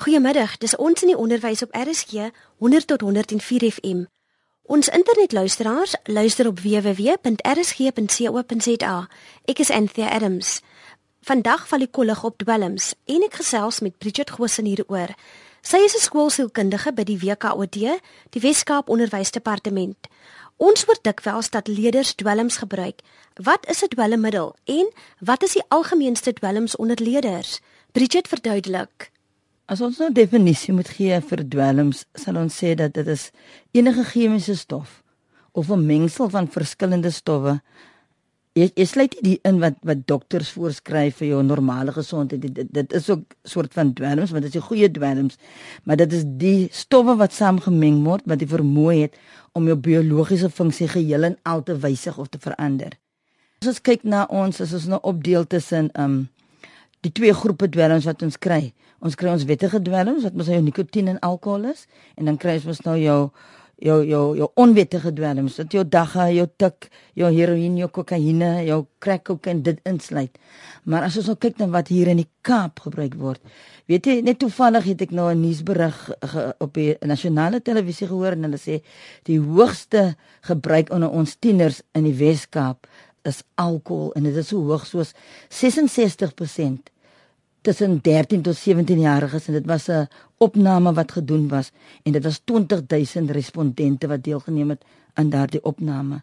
Goeiemiddag, dis ons in die onderwys op RSG 100 tot 104 FM. Ons internetluisteraars luister op www.rsg.co.za. Ek is Anthea Adams. Vandag val die kollig op dwelms en ek gesels met Bridget Gosen hieroor. Sy is 'n skoolsielkundige by die WKOD, die Weskaap Onderwysdepartement. Ons hoor dikwels dat leerders dwelms gebruik. Wat is 'n dwelmmiddel en wat is die algemeenste dwelms onder leerders? Bridget verduidelik. As ons nou definisie moet gee vir dwelms, sal ons sê dat dit is enige chemiese stof of 'n mengsel van verskillende stowwe. Jy, jy sluit dit in wat wat dokters voorskryf vir jou normale gesondheid. Dit, dit, dit is ook soort van dwelms, maar dit is 'n goeie dwelms, maar dit is die stowwe wat saamgemeng word wat die vermoë het om jou biologiese funksie geheel en al te wysig of te verander. As ons kyk na ons, as ons nou opdeel tussen um die twee groepe dwelms wat ons kry. Ons kry ons wettige dwelms wat mos jou nikotien en alkohol is en dan kry ons nou jou jou jou jou onwettige dwelms wat jou dagga, jou tik, jou heroïne, jou kokaine, jou crack kokain dit insluit. Maar as ons nou kyk na wat hier in die Kaap gebruik word. Weet jy, net toevallig het ek nou 'n nuusberig op die nasionale televisie gehoor en hulle sê die hoogste gebruik onder ons tieners in die Wes-Kaap is alkohol en dit is so hoog soos 66% tussen 13 tot 17 jariges en dit was 'n opname wat gedoen was en dit was 20000 respondente wat deelgeneem het aan daardie opname.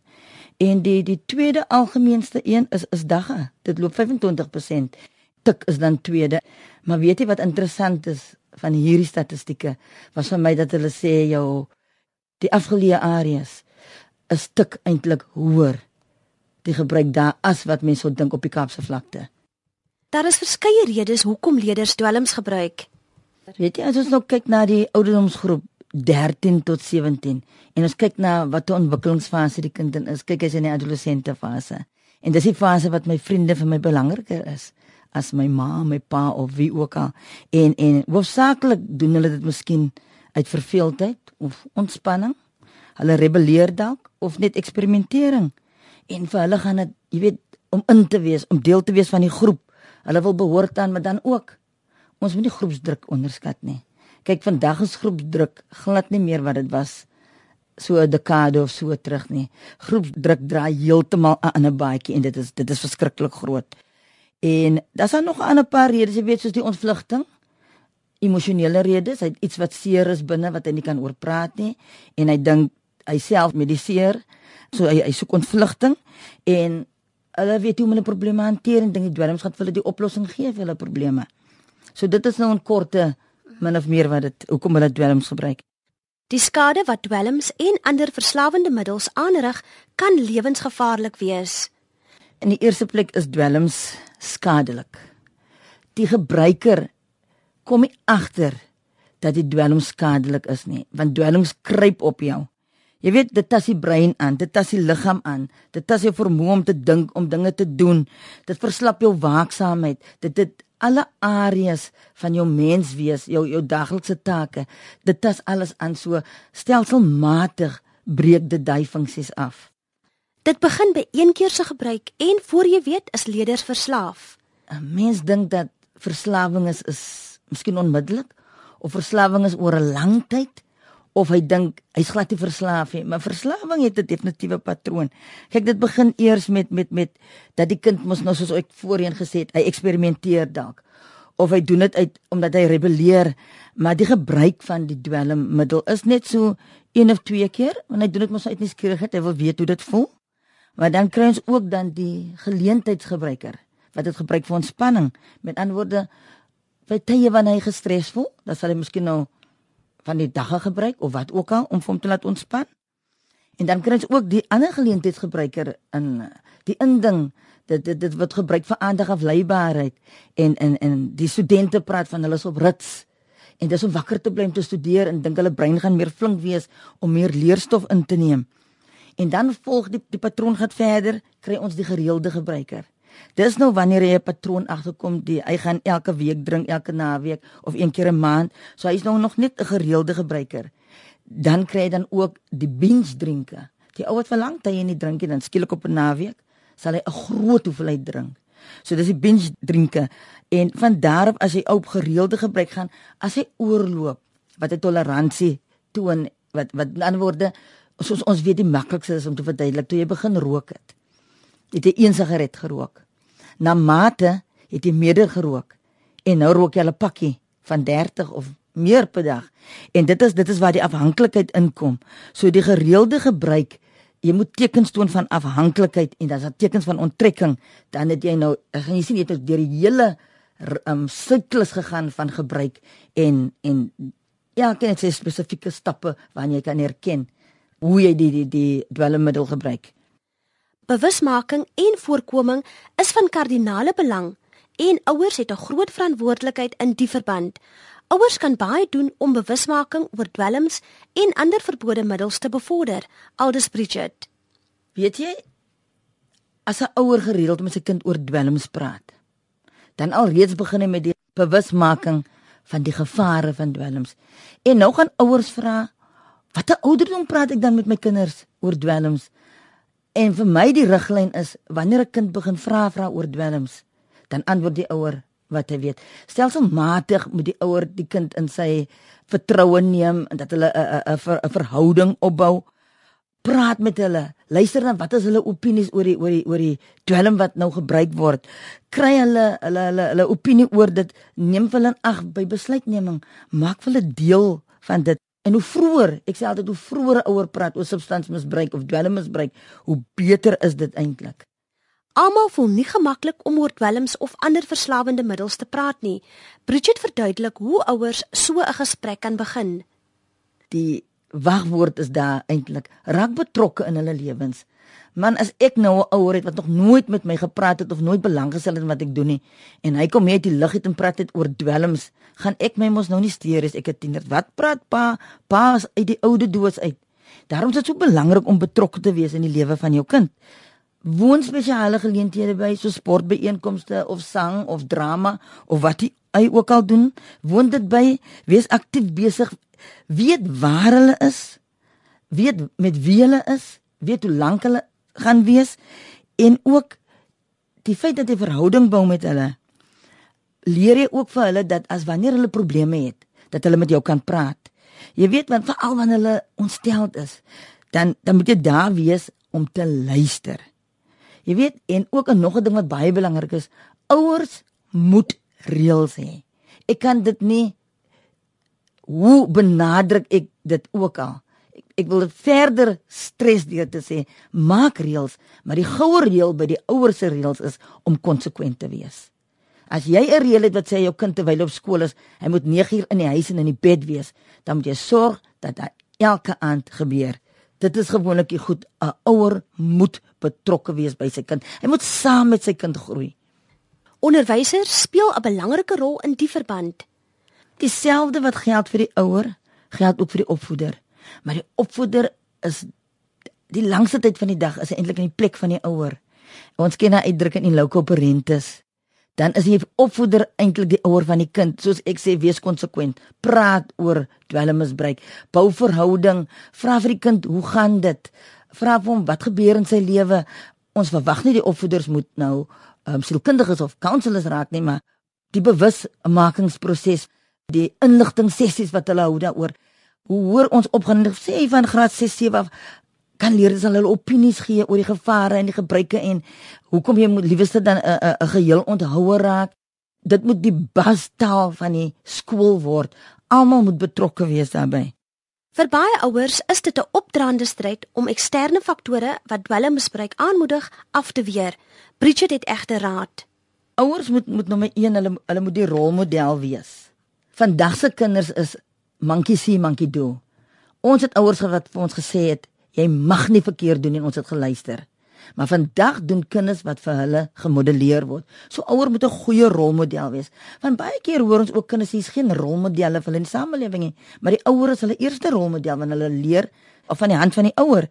En die die tweede algemeenste een is is dagga. Dit loop 25%. Tik is dan tweede. Maar weet jy wat interessant is van hierdie statistieke? Was vir my dat hulle sê jou die afgeleë areas is tik eintlik hoër die gebruik daar as wat mense sou dink op die Kaapse vlakte. Daar is verskeie redes hoekom leerders dwelms gebruik. Weet jy as ons nou kyk na die ouderdomsgroep 13 tot 17 en ons kyk na wat 'n ontwikkelingsfase die kind in is, kyk as in die adolessente fase. En dis die fase wat my vriende vir my belangriker is as my ma, my pa of wie ook al. En en hoofsaaklik doen hulle dit miskien uit verveeldheid of ontspanning. Hulle rebelleer dalk of net eksperimentering. En vir hulle gaan dit, jy weet, om in te wees, om deel te wees van die groep. Hulle wil behoort aan, maar dan ook ons moet nie groepsdruk onderskat nie. Kyk, vandag is groepsdruk glad nie meer wat dit was so 'n dekade of so terug nie. Groepsdruk draai heeltemal 'n baadjie en dit is dit is verskriklik groot. En daar's dan nog 'n ander paar redes, jy weet, soos die ontvlugting emosionele redes, hy het iets wat seer is binne wat hy nie kan oorpraat nie en hy dink hy self mediseer So hy hy soek ontvlugting en hulle weet hoe om hulle probleme hanteer en dink die dwelms gaan vir hulle die oplossing gee vir hulle probleme. So dit is nou 'n korte min of meer wat dit hoekom hulle dwelms gebruik. Die skade wat dwelms en ander verslawende middels aanrig, kan lewensgevaarlik wees. In die eerste plek is dwelms skadelik. Die gebruiker kom nie agter dat die dwelms skadelik is nie, want dwelms kruip op jou. Jy weet dit tas die brein aan, dit tas die liggaam aan, dit tas jou vermoë om te dink, om dinge te doen. Dit verslap jou waaksaamheid. Dit dit alle areas van jou menswees, jou jou daglikse take. Dit tas alles aan so stelselmatig breek dit daai funksies af. Dit begin by een keer se gebruik en voor jy weet is leerders verslaaf. 'n Mens dink dat verslawing is is miskien onmiddellik of verslawing is oor 'n lang tyd of hy dink hy's glad nie verslaaf nie, maar verslawing het 'n definitiewe patroon. Kyk, dit begin eers met met met dat die kind mos nou soos ek voorheen gesê het, hy eksperimenteer dalk of hy doen dit uit omdat hy rebelleer, maar die gebruik van die dwelmmiddel is net so een of twee keer, want hy doen dit mos uit nuuskierigheid, hy wil weet hoe dit voel. Maar dan kry ons ook dan die geleentheidsgebruiker wat dit gebruik vir ontspanning. Met ander woorde, by tye wanneer hy gestres voel, dan sal hy miskien nou van die dagga gebruik of wat ook al om hom te laat ontspan. En dan kry ons ook die ander geleentheidsgebruiker in die inding dit dit dit word gebruik vir aandag afleibaarheid en en en die studente praat van hulle is op rits en dis om wakker te bly om te studeer en dink hulle brein gaan meer flink wees om meer leerstof in te neem. En dan volg die die patroon gaan verder, kry ons die gereelde gebruiker. Dis nou wanneer jy 'n patroon agterkom, die hy gaan elke week drink, elke naweek of een keer 'n maand, so hy's nou nog net 'n gereelde gebruiker. Dan kry jy dan ook die binge drinke. Die ou wat vir lank tye nie drink nie, dan skielik op 'n naweek sal hy 'n groot hoeveelheid drink. So dis die binge drinke En van daar af as jy op gereelde gebruik gaan, as hy oorloop, wat 'n toleransie toon wat wat in ander woorde soos ons weet die maklikste is om te verduidelik toe jy begin rook het. Het jy een sigaret gerook? Na mate het jy meer gerook en nou rook jy al 'n pakkie van 30 of meer per dag. En dit is dit is waar die afhanklikheid inkom. So die gereelde gebruik jy moet tekens toon van afhanklikheid en dan as tekens van onttrekking dan het jy nou gaan jy sien jy het deur die hele um siklus gegaan van gebruik en en elkeen het sy spesifieke stappe waarin jy kan herken hoe jy die die die dwelmmiddel gebruik. Bewusmaking en voorkoming is van kardinale belang en ouers het 'n groot verantwoordelikheid in die verband. Ouers kan baie doen om bewusmaking oor dwelms en ander verbode middels te bevorder, aldus Bridget. Weet jy as 'n ouer gereeld met sy kind oor dwelms praat, dan alreeds begin hy met die bewusmaking van die gevare van dwelms. En nou gaan ouers vra, watter ouderdom praat ek dan met my kinders oor dwelms? En vir my die riglyn is wanneer 'n kind begin vra vra oor dwelms, dan antwoord die ouer wat hy weet. Stelselmatig moet die ouer die kind in sy vertroue neem en dat hulle 'n 'n 'n verhouding opbou. Praat met hulle. Luister dan wat is hulle opinies oor die oor die oor die dwelm wat nou gebruik word. Kry hulle hulle hulle hulle opinie oor dit. Neem hulle in ag by besluitneming. Maak hulle deel van dit. En hoe vroeër, ek sê altyd hoe vroeër ouer praat oor substansmisbruik of dwelmmisbruik, hoe beter is dit eintlik. Almal voel nie gemaklik om oor dwelms of ander verslawende middels te praat nie. Bridget verduidelik hoe ouers so 'n gesprek kan begin. Die wagwoord is daar eintlik raak betrokke in hulle lewens. Man, as ek nou 'n ouer het wat nog nooit met my gepraat het of nooit belang gestel het in wat ek doen nie en hy kom hier uit die lug uit en praat dit oor dwelms, gaan ek my mos nou nie steur as ek 'n tiener. Wat praat pa? Pa is uit die oude doos uit. Daarom is dit so belangrik om betrokke te wees in die lewe van jou kind woon spesiale geleenthede by so sportbeeenkomste of sang of drama of wat hy ook al doen woon dit by wees aktief besig weet waar hulle is weet met wie hulle is weet hoe lank hulle gaan wees en ook die feit dat jy verhouding bou met hulle leer jy ook vir hulle dat as wanneer hulle probleme het dat hulle met jou kan praat jy weet want veral wanneer hulle ontsteld is dan dan moet jy daar wees om te luister Jy weet, en ook 'n nog 'n ding wat baie belangrik is, ouers moet reëls hê. Ek kan dit nie hoe benadruk ek dit ook al. Ek, ek wil verder stres deur te sê, maak reëls, maar die goue reël by die ouers se reëls is om konsekwent te wees. As jy 'n reël het wat sê jou kind terwyl op skool is, hy moet 9 uur in die huis en in die bed wees, dan moet jy sorg dat dit elke aand gebeur. Dit is gewoonlik die goed 'n ouer moet betrokke wees by sy kind. Hy moet saam met sy kind groei. Onderwysers speel 'n belangrike rol in die verband. Dieselfde wat geld vir die ouer, geld ook vir die opvoeder. Maar die opvoeder is die langste tyd van die dag is eintlik in die plek van die ouer. Ons ken daai uitdrukking in local parentis dan is die opvoeder eintlik die ouer van die kind. Soos ek sê, wees konsekwent. Praat oor dwelmmisbruik, bou verhouding, vra vir die kind, hoe gaan dit? Vra vir hom wat gebeur in sy lewe. Ons verwag nie die opvoeders moet nou um, sielkundiges of counselors raak nie, maar die bewusmakingsproses, die inligting sessies wat hulle hou daaroor. Hoe hoor ons opgaan sê van graad 6 7 af kan leerders hulle opinies gee oor die gevare en die gebruike en hoekom jy moet lieweste dan 'n 'n 'n geheel onthouer raak. Dit moet die bastaal van die skool word. Almal moet betrokke wees daarbey. Vir baie ouers is dit 'n opdraande stryd om eksterne faktore wat dwelmmisbruik aanmoedig af te weer. Bridget het egter raad. Ouers moet moet nommer 1 hulle hulle moet die rolmodel wees. Vandag se kinders is monkey see monkey do. Ons het ouers wat vir ons gesê het Jy mag nie verkeerd doen nie, ons het geluister. Maar vandag doen kinders wat vir hulle gemodelleer word. So ouers moet 'n goeie rolmodel wees. Want baie keer hoor ons ook kinders hier's geen rolmodelle vir hulle in die samelewing nie, maar die ouer is hulle eerste rolmodel wanneer hulle leer of van die hand van die ouer.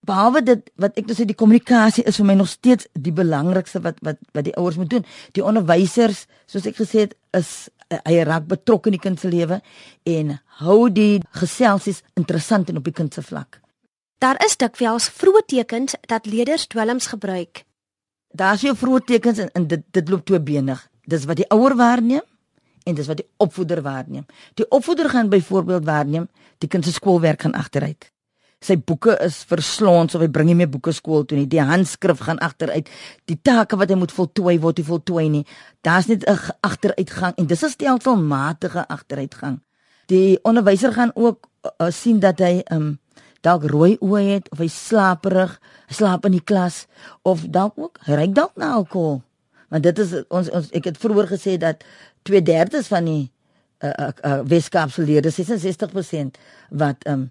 Behalwe dit wat ek sê die kommunikasie is vir my nog steeds die belangrikste wat wat wat die ouers moet doen. Die onderwysers, soos ek gesê het, is hy raak betrokke in die kind se lewe en hou die geselsies interessant en op die kind se vlak. Daar is dikwels vroeë tekens dat leerders dwelms gebruik. Daar's jou vroeë tekens en, en dit dit loop tweebenig. dis wat die ouer waarneem en dis wat die opvoeder waarneem. Die opvoeder gaan byvoorbeeld waarneem die kind se skoolwerk gaan agteruit. Sy boeke is verslons of hy bring nie meer boeke skool toe nie. Die handskrif gaan agteruit. Die take wat hy moet voltooi word nie voltooi nie. Daar's net 'n agteruitgang en dis 'n stelselmatige agteruitgang. Die onderwyser gaan ook uh, sien dat hy um dalk rooi oë het of hy slaperig, slaap in die klas of dalk ook hy ry dalk na alkohol. Want dit is ons ons ek het vroeër gesê dat 2/3 van die uh, uh, uh, Weskaapse leerders 66% wat um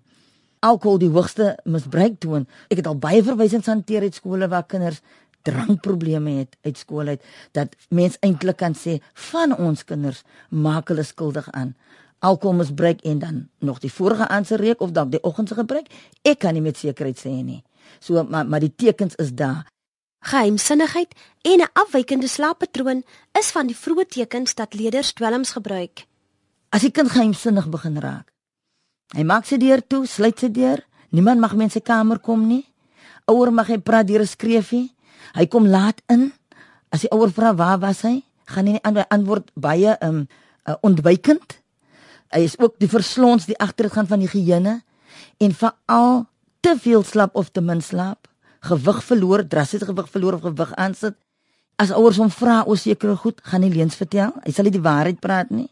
alkohol die hoogste misbruik doen. Ek het al baie verwysings hanteer uit skole waar kinders drankprobleme het uit skool uit dat mens eintlik kan sê van ons kinders maak hulle skuldig aan alkoholmisbruik en dan nog die vorige aanse reuk of dalk die oggend se gebruik. Ek kan nie met sekerheid sê nie. So maar maar die tekens is daar. Geheimsinnigheid en 'n afwykende slaappatroon is van die vroeë tekens dat leerders dwelms gebruik. As die kind geheimsinnig begin raak. Hy maak sy deur toe, sluit sy deur. Niemand mag in sy kamer kom nie. Ouer mag hy praat deur 'n skreefie. Hy kom laat in. As die ouer vra waar was hy, gaan hy nie antwoord baie um uh, ontwykend. Hy is ook die verslons die agtergaan van die geheue en veral te veel slaap of te min slaap gewig verloor, drastiese gewig verloor of gewig aansit. As ouers hom vra oor sekere goed, gaan hy leens vertel. Hy sal nie die waarheid praat nie.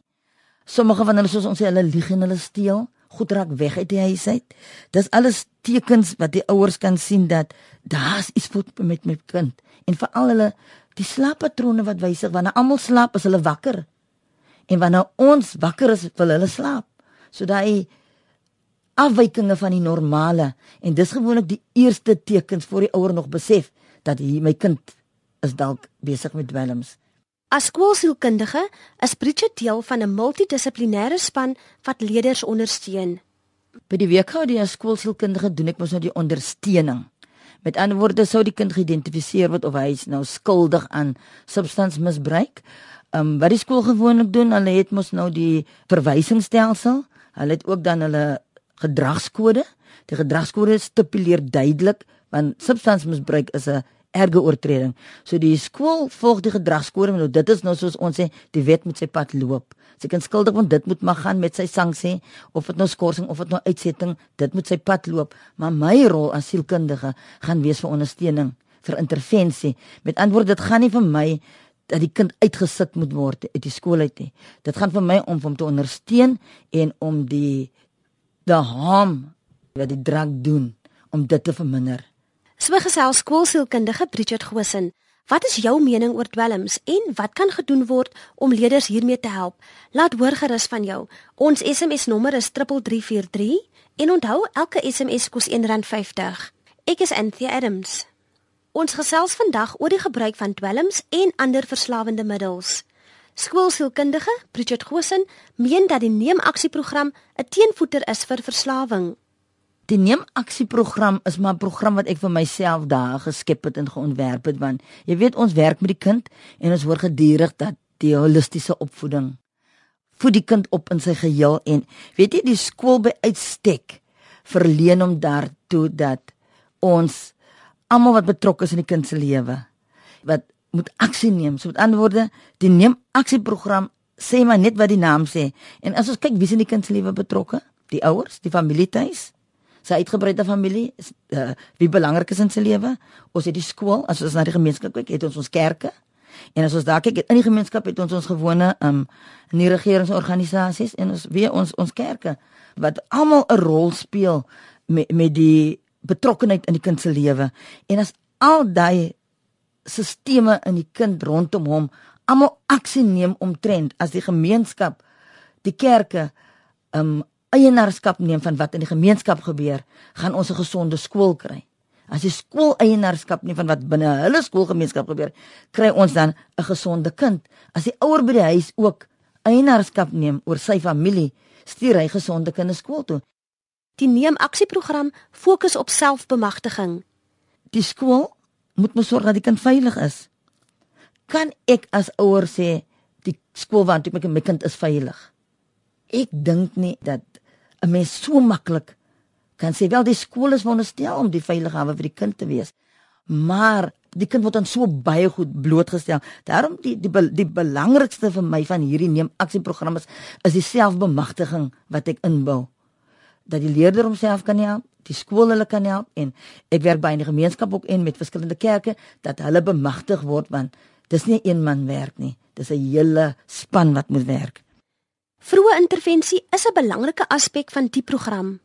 Sommige van hulle soos ons sê hulle lieg en hulle steel, goed raak weg uit die huis uit. Dis alles tekens wat die ouers kan sien dat daar's iets fout met my kind. En veral hulle die slaappatrone wat wysig wanneer almal slaap, is hulle wakker. En wanneer ons wakker is, wil hulle slaap. So daai afwykinge van die normale en dis gewoonlik die eerste tekens voor die ouer nog besef dat hier my kind is dalk besig met dwelms. As skoolsielkundige is Bridget deel van 'n multidissiplinêre span wat leerders ondersteun. By die weekhou die skoolsielkundige doen ek mos nou die ondersteuning. Met ander woorde sou die kind geïdentifiseer word of hy is nou skuldig aan substansmisbruik. Ehm um, wat die skool gewoonlik doen, hulle het mos nou die verwysingsstelsel. Hulle het ook dan hulle gedragskode. Die gedragskode stipuleer duidelik want substansmisbruik is 'n erge oortreding. So die skool volg die gedragskode, nou dit is nou soos ons sê, die wet moet sy pad loop. Sy kan skuldig word, dit moet maar gaan met sy sanksie of dit nou skorsing of dit nou uitsetting, dit moet sy pad loop. Maar my rol as sielkundige gaan wees vir ondersteuning, vir intervensie. Met antwoord dit gaan nie vir my dat die kind uitgesit moet word uit die skool uit nie. Dit gaan vir my om hom te ondersteun en om die die harm wat die drank doen om dit te verminder. So gesels skoolsielkundige Bridget Gosen. Wat is jou mening oor dwelms en wat kan gedoen word om leerders hiermee te help? Laat hoor gerus van jou. Ons SMS nommer is 3343 en onthou elke SMS kos R1.50. Ek is Anthea Adams. Ons gesels vandag oor die gebruik van dwelms en ander verslawende middels. Skoolsielkundige Bridget Gosen meen dat die neemaksieprogram 'n teenvoeter is vir verslawing. Die neemaksieprogram is maar 'n program wat ek vir myself daar geskep het en geontwerp het want jy weet ons werk met die kind en ons hoor gedurig dat die holistiese opvoeding voed die kind op in sy geheel en weet jy die skool by uitstek verleen om daartoe dat ons almal wat betrokke is in die kind se lewe wat moet aksie neem. So met ander woorde, die neem aksieprogram sê maar net wat die naam sê. En as ons kyk wie is in die kind se lewe betrokke? Die ouers, die familie tuis. Sy uitgebreide familie, uh, wie belangrik is in sy lewe? Ons het die skool, as ons na die gemeenskap kyk, het ons ons kerke. En as ons daar kyk, in die gemeenskap het ons ons gewone um nie regeringsorganisasies en ons weer ons ons kerke wat almal 'n rol speel met met die betrokkenheid in die kind se lewe. En as al daai sisteme in die kind rondom hom almal aksie neem omtrent as die gemeenskap die kerke um eienaarskap neem van wat in die gemeenskap gebeur, gaan ons 'n gesonde skool kry. As die skool eienaarskap neem van wat binne hulle skoolgemeenskap gebeur, kry ons dan 'n gesonde kind. As die ouer by die huis ook eienaarskap neem oor sy familie, stuur hy gesonde kinders skool toe. Die neem aksieprogram fokus op selfbemagtiging. Die skool moet mos sorg dat die kind veilig is. Kan ek as ouer sê die skool waar ek my kind is veilig? Ek dink nie dat 'n mens so maklik kan sê wel die skool is wonderstel om die veilige hawe vir die kind te wees. Maar die kind word dan so baie goed blootgestel. Daarom die die die belangrikste vir my van hierdie neem aksieprogram is is die selfbemagtiging wat ek inbou. Dat die leerder homself kan help, die skool hulle kan help en ek werk by 'n gemeenskap ook en met verskillende kerke dat hulle bemagtig word want dis nie een man werk nie. Dis 'n hele span wat moet werk. Vroeë intervensie is 'n belangrike aspek van die program.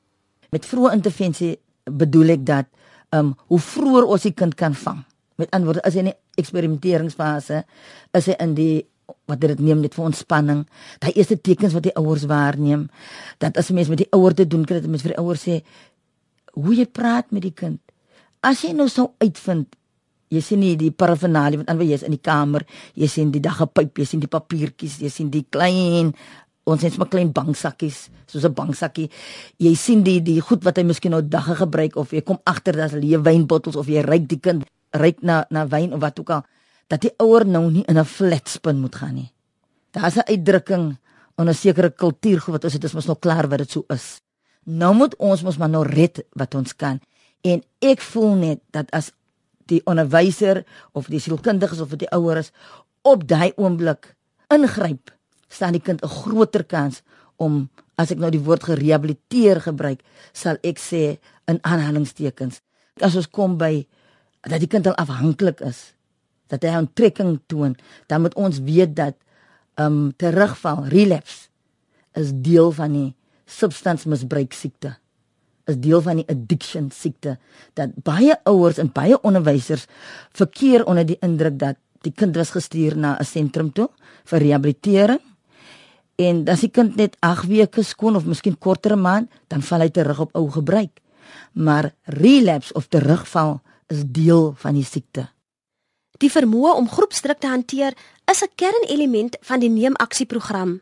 Met vroeë intervensie bedoel ek dat ehm um, hoe vroeër ons die kind kan vang. Met ander woorde, as hy in die eksperimenteringsfase is hy in die wat dit neem net vir ontspanning. Daai eerste tekens wat die ouers waarneem, dat as 'n mens met die ouer te doen kry, dat mens vir die ouer sê hoe jy praat met die kind. As jy nou sou uitvind jy sien nie die parafinalie wat aan wie jy's in die kamer, jy sien die daggepyp, jy sien die papiertjies, jy sien die klein ons het maar klein banksakkies soos 'n banksakkie. Jy sien die die goed wat hy miskien nou dagga gebruik of jy kom agter dat hulle leë wynbottels of jy ryk die kind ryk na na wyn of wat ook al dat die ouer nou nie in 'n flatspin moet gaan nie. Daar's 'n uitdrukking in 'n sekere kultuur wat ons het is mos nou klaar wat dit so is. Nou moet ons mos maar nou red wat ons kan. En ek voel net dat as die onderwyser of die sielkundiges of die ouers op daai oomblik ingryp staan die kind 'n groter kans om as ek nou die woord gerehabiliteer gebruik, sal ek sê in aanhalingstekens. As ons kom by dat die kind al afhanklik is, dat hy 'n trekking toon, dan moet ons weet dat ehm um, terugval, relapse is deel van die substansmisbruik siekte. Is deel van die addiction siekte dat baie ouers en baie onderwysers verkeer onder die indruk dat die kind was gestuur na 'n sentrum toe vir rehabilitering En as die kind net 8 weke skoon of miskien kortere maand, dan val hy terug op ou gebruik. Maar relapse of terugval is deel van die siekte. Die vermoë om groepsdruk te hanteer is 'n kernelement van die neemaksieprogram.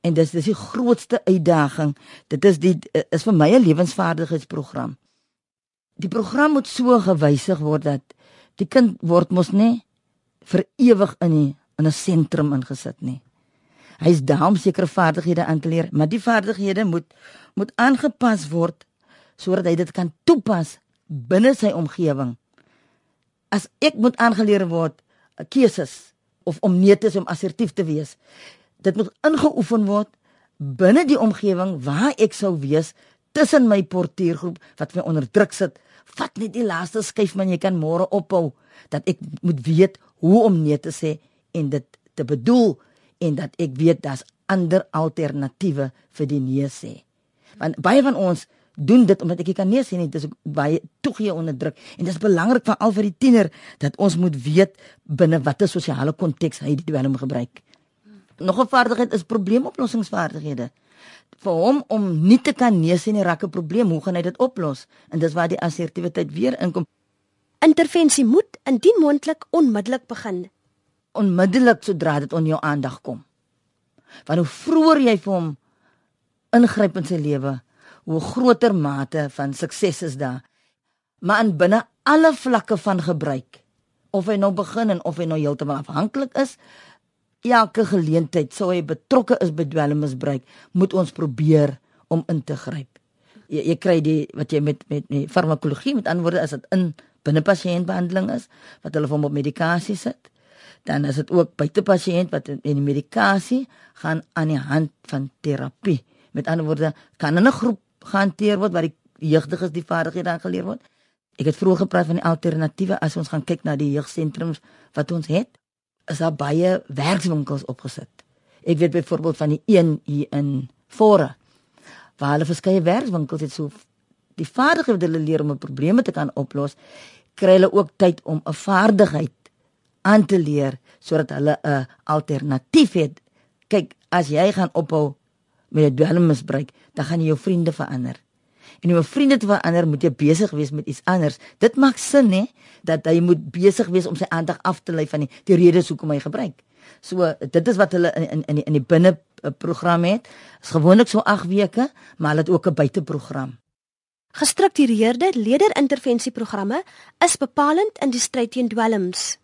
En dis dis die grootste uitdaging. Dit is die is vir my 'n lewensvaardigheidsprogram. Die program moet so gewysig word dat die kind word mos nie vir ewig in 'n in 'n sentrum ingesit nie. Hy's daar om sekere vaardighede aan te leer, maar die vaardighede moet moet aangepas word sodat hy dit kan toepas binne sy omgewing. As ek moet aangeleer word keuses of om nee te sê om assertief te wees, dit moet ingeoefen word binne die omgewing waar ek sou wees tussen my portuïergroep wat my onder druk sit. Vat net die laaste skuif man jy kan môre ophou dat ek moet weet hoe om nee te sê en dit te bedoel en dat ek weet daar's ander alternatiewe vir die nee sê. Want baie van ons doen dit omdat ek kan nee sê nie, dis baie toegee onder druk en dit is belangrik vir al vir die tiener dat ons moet weet binne watter sosiale konteks hy die dwelm gebruik. Nog 'n vaardigheid is probleemoplossingsvaardighede. Vir hom om nie te kan nee sê nie raak 'n probleem, hoe gaan hy dit oplos? En dis waar die assertiwiteit weer inkom. Intervensie moet indien moontlik onmiddellik begin onmiddellik sodra dit on jou aandag kom. Want hoe vroeër jy vir hom ingryp in sy lewe, hoe groter mate van sukses is daar. Maar in binne alle vlakke van gebruik, of hy nou begin en of hy nou heeltemal afhanklik is, elke geleentheid sou hy betrokke is by dwelmmisbruik, moet ons probeer om in te gryp. Jy, jy kry die wat jy met met die farmakologie met antwoorde as dit in binne pasiëntbehandeling is, wat hulle hom op medikasie sit dan is dit ook buite pasiënt wat in die medikasie gaan aan die hand van terapie. Met ander woorde, kan 'n groep gehanteer word waar die jeugdiges die vaardighede dan geleer word. Ek het vroeër gepraat van die alternatiewe as ons gaan kyk na die jeugsentrums wat ons het, is daar baie werkswinkels opgesit. Ek weet byvoorbeeld van die een hier in Fore waar hulle verskeie werkswinkels het so die vaardighede wat hulle leer om 'n probleem te kan oplos, kry hulle ook tyd om 'n vaardigheid aan te leer sodat hulle 'n alternatief het. Kyk, as jy gaan ophou met 'n dwelmmisbruik, dan gaan jy jou vriende verander. En om jou vriende te verander, moet jy besig wees met iets anders. Dit maak sin hè dat hy moet besig wees om sy aandag af te lei van die, die redes hoekom hy gebruik. So dit is wat hulle in in in die, in die binne program het. Is gewoonlik so 8 weke, maar hulle het ook 'n buiteprogram. Gestruktureerde leerderintervensieprogramme is bepalend in die stryd teen dwelms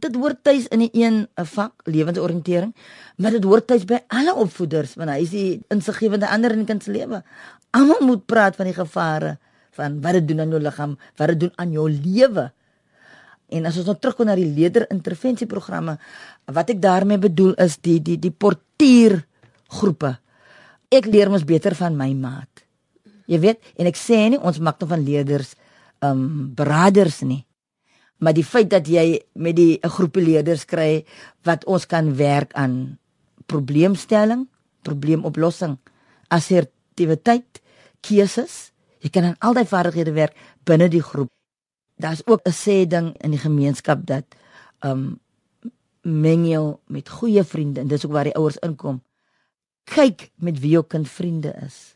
dit hoort tuis in die een 'n vak lewensoriëntering, maar dit hoort tuis by alle opvoeders want hy is die insiggewende ander in die kind se lewe. Almal moet praat van die gevare van wat dit doen aan jou liggaam, wat dit doen aan jou lewe. En as ons nou terugkom na die leerderintervensieprogramme, wat ek daarmee bedoel is die die die portiergroepe. Ek leer mos beter van my maat. Jy weet, en ek sê nie ons maak nou van leerders um beraders nie. Maar die feit dat jy met die 'n groepie leerders kry wat ons kan werk aan probleemstelling, probleemoplossing, assertiwiteit, keuses, jy kan aan al daai vaardighede werk binne die groep. Daar's ook 'n sê ding in die gemeenskap dat um meng jou met goeie vriende en dis ook waar die ouers inkom. Kyk met wie jou kind vriende is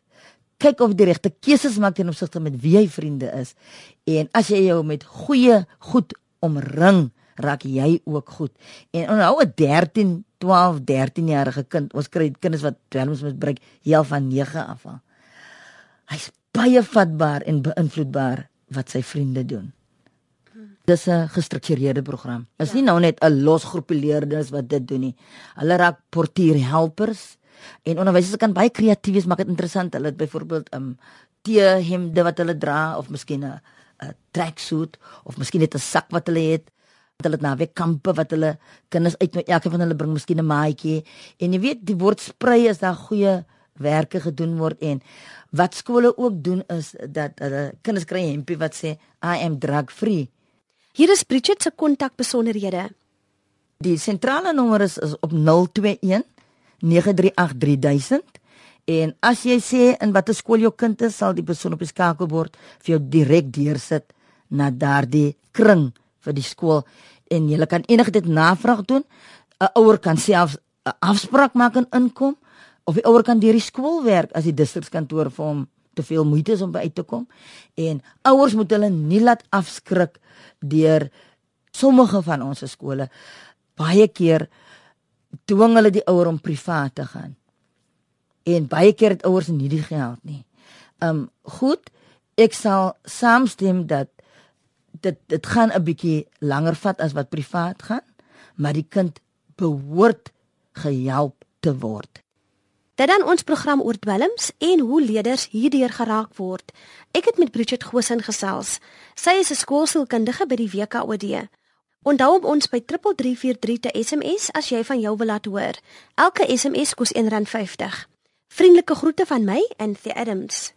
kyk of die regte keuses maak ten opsigte met wie jy vriende is. En as jy jou met goeie goed omring, raak jy ook goed. En onthou 'n 13, 12, 13 jarige kind, ons kry kinders wat dwelms misbruik heel van 9 af. Hy's baie vatbaar en beïnvloedbaar wat sy vriende doen. Dis 'n gestruktureerde program. Dit is ja. nie nou net 'n los groepie leerders wat dit doen nie. Hulle raak portierhelpers En onderwysers kan baie kreatief wees, maak dit interessant. Hulle het byvoorbeeld 'n um, T-hemde wat hulle dra of miskien 'n 'n tracksuit of miskien net 'n sak wat hulle het. Hulle het naweek kampe wat hulle kinders uit met elke van hulle bring miskien 'n maatjie. En jy weet, die woord sprei is daar goeie werke gedoen word en wat skole ook doen is dat hulle kinders kry 'n hempie wat sê I am drug free. Hier is Bridget se kontakbesonderhede. Die sentrale nommer is, is op 021 938300 en as jy sê in watter skool jou kind is, sal die persoon op die skakelbord vir jou direk deursit na daardie kring vir die skool en jy kan enige dit navraag doen. 'n Ouer kan self 'n afspraak maak en inkom of die ouer kan deur die skool werk as die distrikskantoor vir hom te veel moeite is om by uit te kom. En ouers moet hulle nie laat afskrik deur sommige van ons skole baie keer dwing hulle die ouer om privaat te gaan. En baie keer het ouers nie die geld nie. Um goed, ek sal saamstem dat dit dit gaan 'n bietjie langer vat as wat privaat gaan, maar die kind behoort gehelp te word. Dit dan ons program oor dwelms en hoe leerders hierdeur geraak word. Ek het met Bridget Gosen gesels. Sy is 'n skoolsielkundige by die WKOD. Onthou om ons by 3343 te SMS as jy van jou wil laat hoor. Elke SMS kos R1.50. Vriendelike groete van my, Anthea Adams.